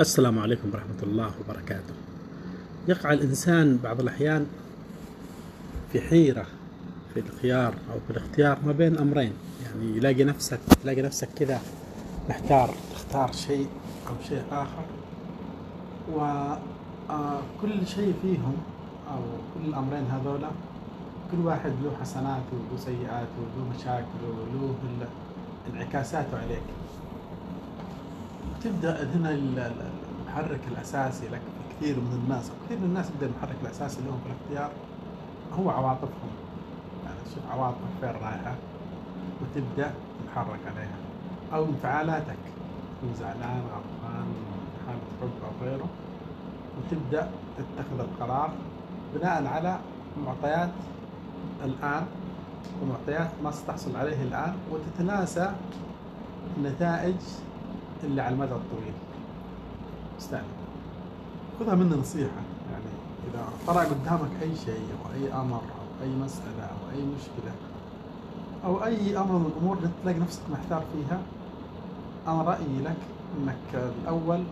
السلام عليكم ورحمة الله وبركاته. يقع الإنسان بعض الأحيان في حيرة في الخيار أو في الاختيار ما بين أمرين. يعني يلاقي نفسك تلاقي نفسك كذا محتار تختار شيء أو شيء آخر. وكل شيء فيهم أو كل الأمرين هذولا كل واحد له حسناته وله سيئاته وله مشاكله وله انعكاساته عليك. تبدأ هنا ال- ال- المحرك الأساسي لك كثير من الناس كثير من الناس يبدأ المحرك الأساسي لهم في الاختيار هو عواطفهم. يعني تشوف عواطفك فين رايحة؟ وتبدأ تتحرك عليها. أو انفعالاتك تكون زعلان غضبان حالة حب أو غيره. وتبدأ تتخذ القرار بناء على معطيات الآن ومعطيات ما ستحصل عليه الآن وتتناسى النتائج اللي على المدى الطويل. استنى خذها مني نصيحة. يعني إذا طرأ قدامك أي شيء أو أي أمر أو أي مسألة أو أي مشكلة أو أي أمر من الأمور اللي تلاقي نفسك محتار فيها أنا رأيي لك إنك الأول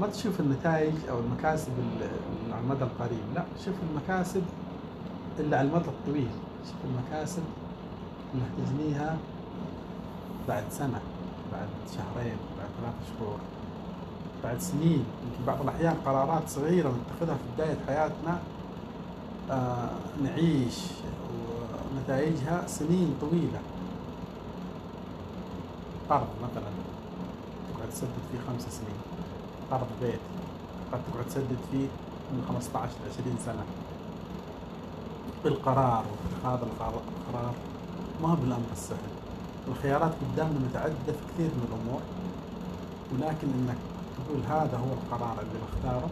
ما تشوف النتائج أو المكاسب اللي على المدى القريب. لا شوف المكاسب اللي على المدى الطويل. شوف المكاسب اللي هتجنيها بعد سنة. بعد شهرين بعد ثلاث شهور بعد سنين يمكن بعض الأحيان قرارات صغيرة نتخذها في بداية حياتنا آه نعيش ونتائجها سنين طويلة. قرض مثلا تقعد تسدد فيه خمس سنين. قرض بيت قد تقعد تسدد فيه من 15 ل 20 سنة. بالقرار واتخاذ القرار ما هو بالأمر السهل. الخيارات قدامنا متعددة في كثير من الأمور ولكن إنك تقول هذا هو القرار اللي بختاره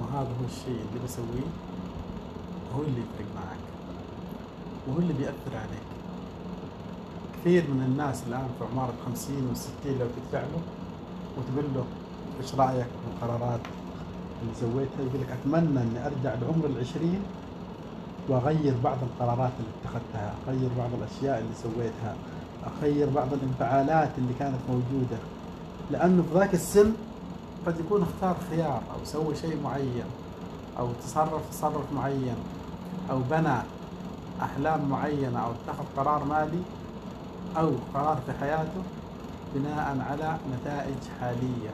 وهذا هو الشيء اللي بسويه هو اللي يفرق معك وهو اللي بيأثر عليك. كثير من الناس الآن في أعمار الخمسين والستين لو تدفع له وتقول له إيش رأيك بالقرارات اللي سويتها؟ يقول لك أتمنى إني أرجع لعمر العشرين وأغير بعض القرارات اللي اتخذتها، أغير بعض الأشياء اللي سويتها، أغير بعض الانفعالات اللي كانت موجودة، لأنه في ذاك السن قد يكون اختار خيار أو سوى شيء معين أو تصرف تصرف معين أو بنى أحلام معينة أو اتخذ قرار مالي أو قرار في حياته بناء على نتائج حالية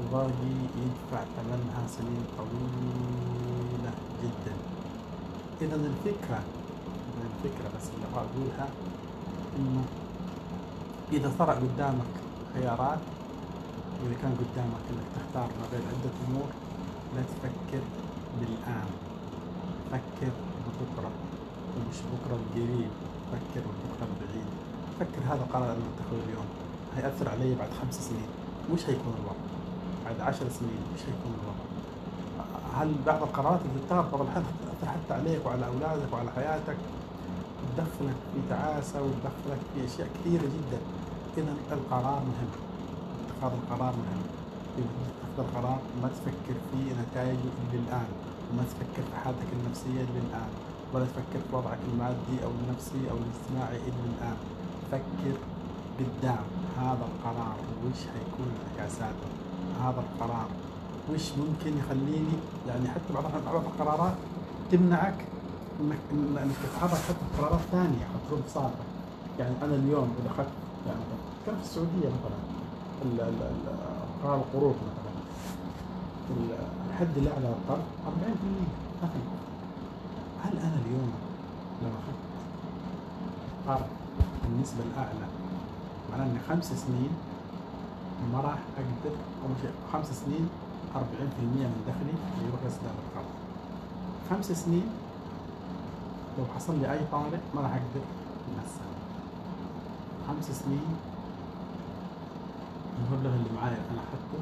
وباقي يدفع ثمنها سنين طويلة جدا. إذا الفكرة إذا الفكرة بس اللي أبغى أقولها إنه إذا طرأ قدامك خيارات واذا كان قدامك إنك تختار ما بين عدة أمور لا تفكر بالآن فكر ببكرة ومش بكرة القريب فكر ببكرة البعيد فكر هذا القرار اللي اتخذه اليوم هيأثر علي بعد خمس سنين وش هيكون الوضع؟ بعد عشر سنين وش هيكون الوضع؟ هل بعض القرارات اللي تتخذ بعض الأحيان تأثر حتى عليك وعلى أولادك وعلى حياتك. تدخلك في تعاسة وتدخلك في أشياء كثيرة جدا. إذا القرار مهم. اتخاذ القرار مهم. إذا تتخذ القرار ما تفكر في نتائجه إلا الآن وما تفكر في حالتك النفسية إلا الآن ولا تفكر في وضعك المادي أو النفسي أو الاجتماعي إلا الآن. فكر قدام. هذا القرار وش حيكون انعكاساته هذا القرار وش ممكن يخليني يعني حتى بعض بعض القرارات تمنعك إنك إنك تتحرك حتى قرارات ثانية حترد صالحك يعني أنا اليوم إذا أخذت يعني كان في السعودية مثلا قرار القروض مثلا. ال- الحد الأعلى للقرض 40% مثلا هل أنا اليوم لو أخذت قرض النسبة الأعلى معناه إني خمس سنين ما راح أقدر اول شيء خمس سنين 40% من دخلي يروح لسداد القرض خمس سنين لو حصل لي أي طارئ ما راح مع السنة خمس سنين المبلغ اللي معايا أنا أخذته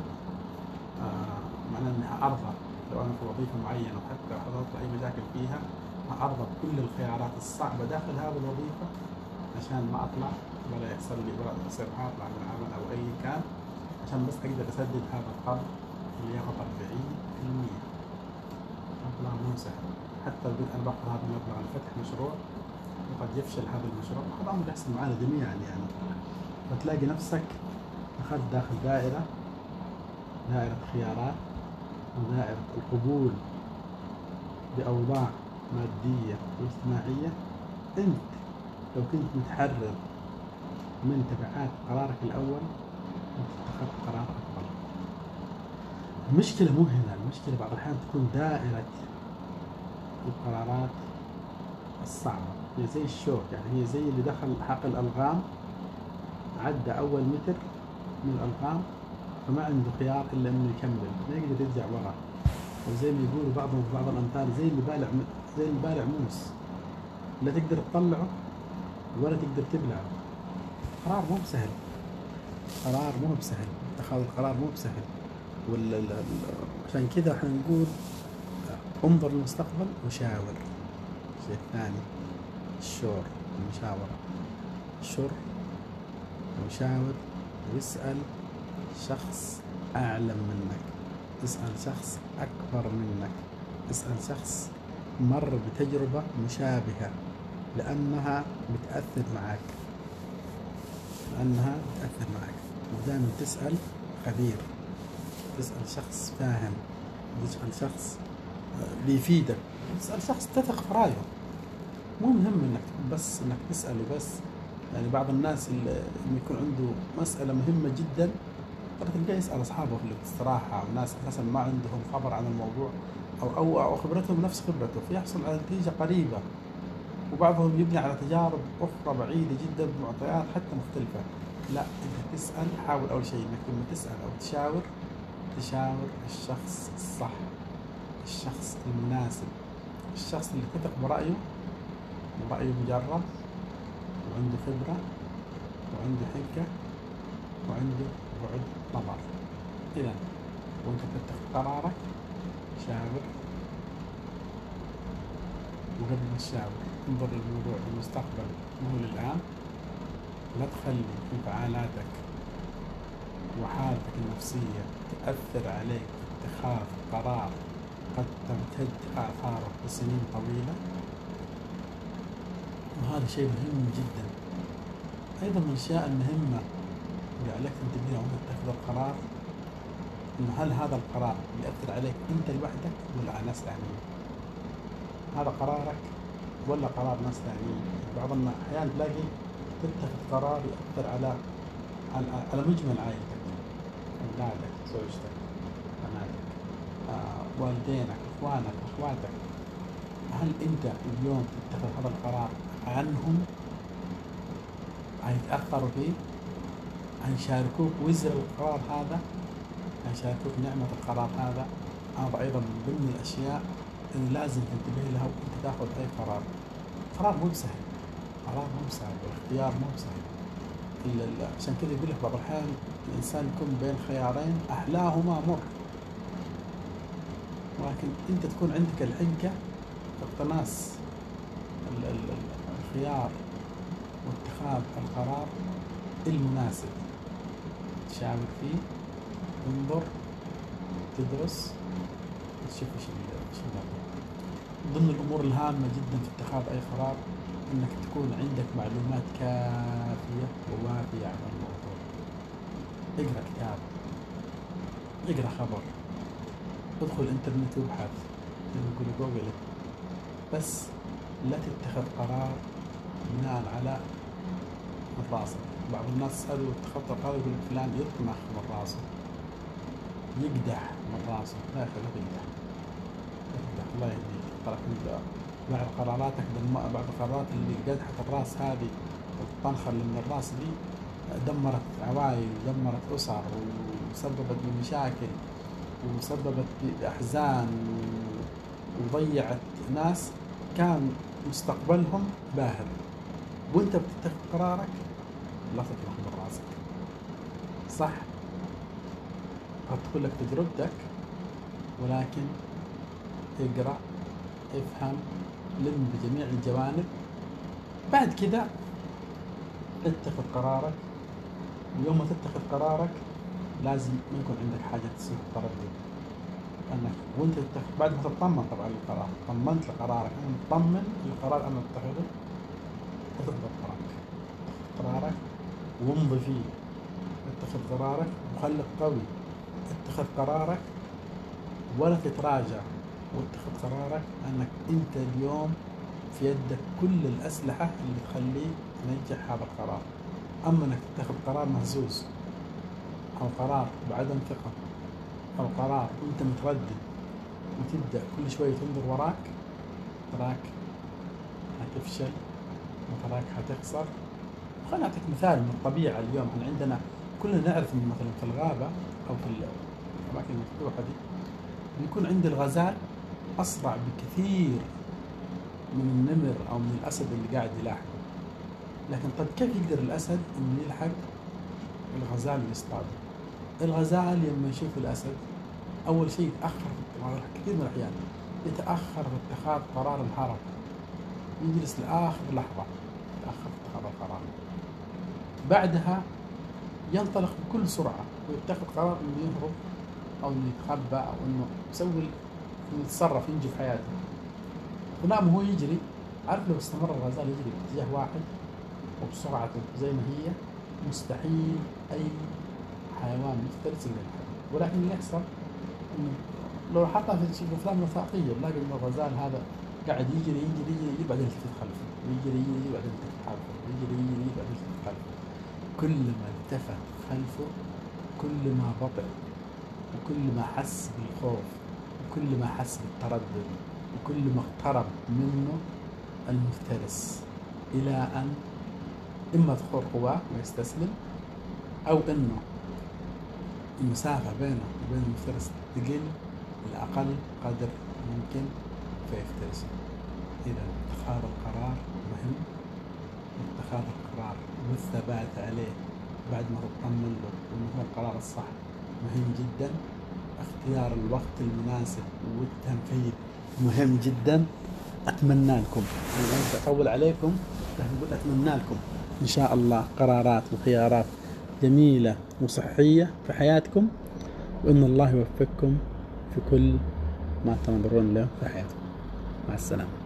آه معناه إني أرضى لو أنا في وظيفة معينة وحتى حصلت اي مشاكل فيها أرضى بكل الخيارات الصعبة داخل هذه الوظيفة عشان ما أطلع ولا يحصل لي ولا اطلع من العمل أو أي كان عشان بس أقدر أسدد هذا القرض اللي ياخذ 40% مو سهل حتى أنا باخذ هذا المبلغ لفتح مشروع وقد يفشل هذا المشروع. هذا أمر يحصل معنا جميعا يعني. فتلاقي نفسك دخلت داخل دائرة دائرة خيارات ودائرة القبول بأوضاع مادية واجتماعية. أنت لو كنت متحرر من تبعات قرارك الأول كنت اتخذت قرار أفضل المشكلة مو هنا المشكلة بعض الأحيان تكون دائرة القرارات الصعبة. هي زي الشوك يعني هي زي اللي دخل حقل ألغام عدى أول متر من الألغام فما عنده خيار إلا إنه يكمل ما يقدر يرجع ورا. وزي ما يقولوا بعضهم في بعض الأمثال زي اللي بالع زي اللي بالع موس. لا تقدر تطلعه ولا تقدر تبلعه. قرار مو بسهل. قرار مو بسهل. اتخاذ القرار مو بسهل. ولا عشان كذا إحنا نقول انظر للمستقبل وشاور. الشيء الثاني الشور المشاورة. شر وشاور واسأل شخص أعلم منك. اسأل شخص أكبر منك. اسأل شخص مر بتجربة مشابهة لأنها بتأثر معك. لأنها بتأثر معك. ودائما تسأل خبير. تسأل شخص فاهم. تسأل شخص آه، بيفيدك تسأل شخص تثق في رأيه. مو مهم إنك بس إنك تسأله بس يعني بعض الناس اللي يكون عنده مسألة مهمة جدا تلقاه يسأل أصحابه في الاستراحة وناس أساسا ما عندهم خبر عن الموضوع أو أو أو خبرتهم نفس خبرته فيحصل على نتيجة قريبة. وبعضهم يبني على تجارب أخرى بعيدة جدا بمعطيات حتى مختلفة. لا أنت تسأل حاول أول شيء إنك لما تسأل أو تشاور تشاور الشخص الصح. الشخص المناسب الشخص اللي تثق برأيه ورأيه مجرب وعنده خبرة وعنده حكة وعنده بعد نظر إذا وأنت تتخذ قرارك شاور وقبل ما تشاور انظر للموضوع في المستقبل. مو للآن لا تخلي انفعالاتك وحالتك النفسية تأثر عليك اتخاذ قرار. قد تمتد آثاره لسنين طويلة وهذا شيء مهم جدا أيضا من الأشياء المهمة اللي عليك تنتبه وأنت تتخذ القرار إنه هل هذا القرار بيأثر عليك أنت لوحدك ولا على ناس ثانيين؟ هذا قرارك ولا قرار ناس ثانيين؟ بعض الأحيان تلاقي تتخذ قرار يأثر على على, مجمل عائلتك أولادك زوجتك بناتك والدينك إخوانك أخواتك هل أنت اليوم تتخذ هذا القرار عنهم؟ هيتأثروا فيه هيشاركوك وزر القرار هذا؟ هيشاركوك نعمة القرار هذا؟ هذا أيضا من ضمن الأشياء اللي لازم تنتبه لها وأنت تأخذ أي قرار. قرار مو سهل قرار مو سهل والاختيار مو سهل عشان كذا يقول لك بعض الأحيان الإنسان يكون بين خيارين أحلاهما مر. ولكن أنت تكون عندك الحنكة اقتناص الخيار واتخاذ القرار المناسب. تشاور فيه تنظر تدرس تشوف إيش ضمن الأمور الهامة جدا في اتخاذ أي قرار إنك تكون عندك معلومات كافية ووافيه عن الموضوع. اقرأ كتاب اقرأ خبر. ادخل الانترنت وابحث. يقول جوجل. بس لا تتخذ قرار بناء على من راسك بعض الناس سألوا اتخذت القرار يقول فلان يطمح من راسه يقدح من راسه لا يا أخي لا تقدح يقدح. الله يهديك. ترى إنت بعد قراراتك بعد القرارات اللي قدحت الرأس هذه الطنخة اللي من الرأس دي دمرت عوائل ودمرت أسر وسببت بمشاكل وسببت بأحزان وضيعت ناس كان مستقبلهم باهر. وانت بتتخذ قرارك؟ لا تطلع من راسك. صح. تكون لك تجربتك ولكن اقرأ افهم لم بجميع الجوانب. بعد كذا اتخذ قرارك. ويوم ما تتخذ قرارك لازم ما يكون عندك حاجة تصير تردد أنك وأنت تتخذ بعد ما تطمن طبعا للقرار. طمنت لقرارك. أنا مطمن للقرار أنا أتخذه. تاخذ قرارك. قرارك. وامضي فيه. أتخذ قرارك. وخليك قوي. أتخذ قرارك. ولا تتراجع. واتخذ قرارك. انك أنت اليوم في يدك كل الأسلحة اللي تخليك تنجح هذا القرار. أما إنك تتخذ قرار مهزوز. أو قرار بعدم ثقة. أو قرار وانت متردد وتبدأ كل شوية تنظر وراك تراك حتفشل وتراك حتخسر. خليني أعطيك مثال من الطبيعة اليوم. إحنا عندنا كلنا نعرف انه مثلا في الغابة أو في الأماكن المفتوحة دي بيكون عند الغزال أسرع بكثير من النمر أو من الأسد اللي قاعد يلاحقه لكن طيب كيف يقدر الأسد إنه يلحق الغزال ويصطاده الغزال لما يشوف الأسد أول شيء يتأخر كثير من الاحيان يتأخر في اتخاذ قرار الحركه يجلس لآخر لحظة يتأخر في اتخاذ القرار. بعدها ينطلق بكل سرعة ويتخذ قرار إنه يهرب أو إنه يتخبى أو إنه يسوي يتصرف ينجي في حياته. ونام وهو يجري. عارف لو استمر الغزال يجري باتجاه واحد وبسرعته زي ما هي؟ مستحيل. أي حيوان مفترس يلحقه ولكن يحصل إنه لو حطها في الافلام الوثائقيه بنلاقي إنه الغزال هذا قاعد يجري يجري يجري, يجري بعدين يلتفت خلفه يجري يجري بعدين يلتفت خلفه يجري يجري بعدين يلتفت خلفه كل ما التفت خلفه كل ما بطئ وكل ما حس بالخوف وكل ما حس بالتردد وكل ما اقترب منه المفترس إلى أن إما تخور قواه ويستسلم أو إنه المسافة بينه وبين المفترس تقل لأقل قدر ممكن فيفترسه. إذا اتخاذ القرار مهم. اتخاذ القرار والثبات عليه بعد ما تطمن له انه هو القرار الصح مهم جدا. اختيار الوقت المناسب والتنفيذ مهم جدا. أتمنى لكم. أنا اطول عليكم أتمنى لكم. إن شاء الله قرارات وخيارات جميلة وصحية في حياتكم وإن الله يوفقكم في كل ما تنظرون له في حياتكم. مع السلامة.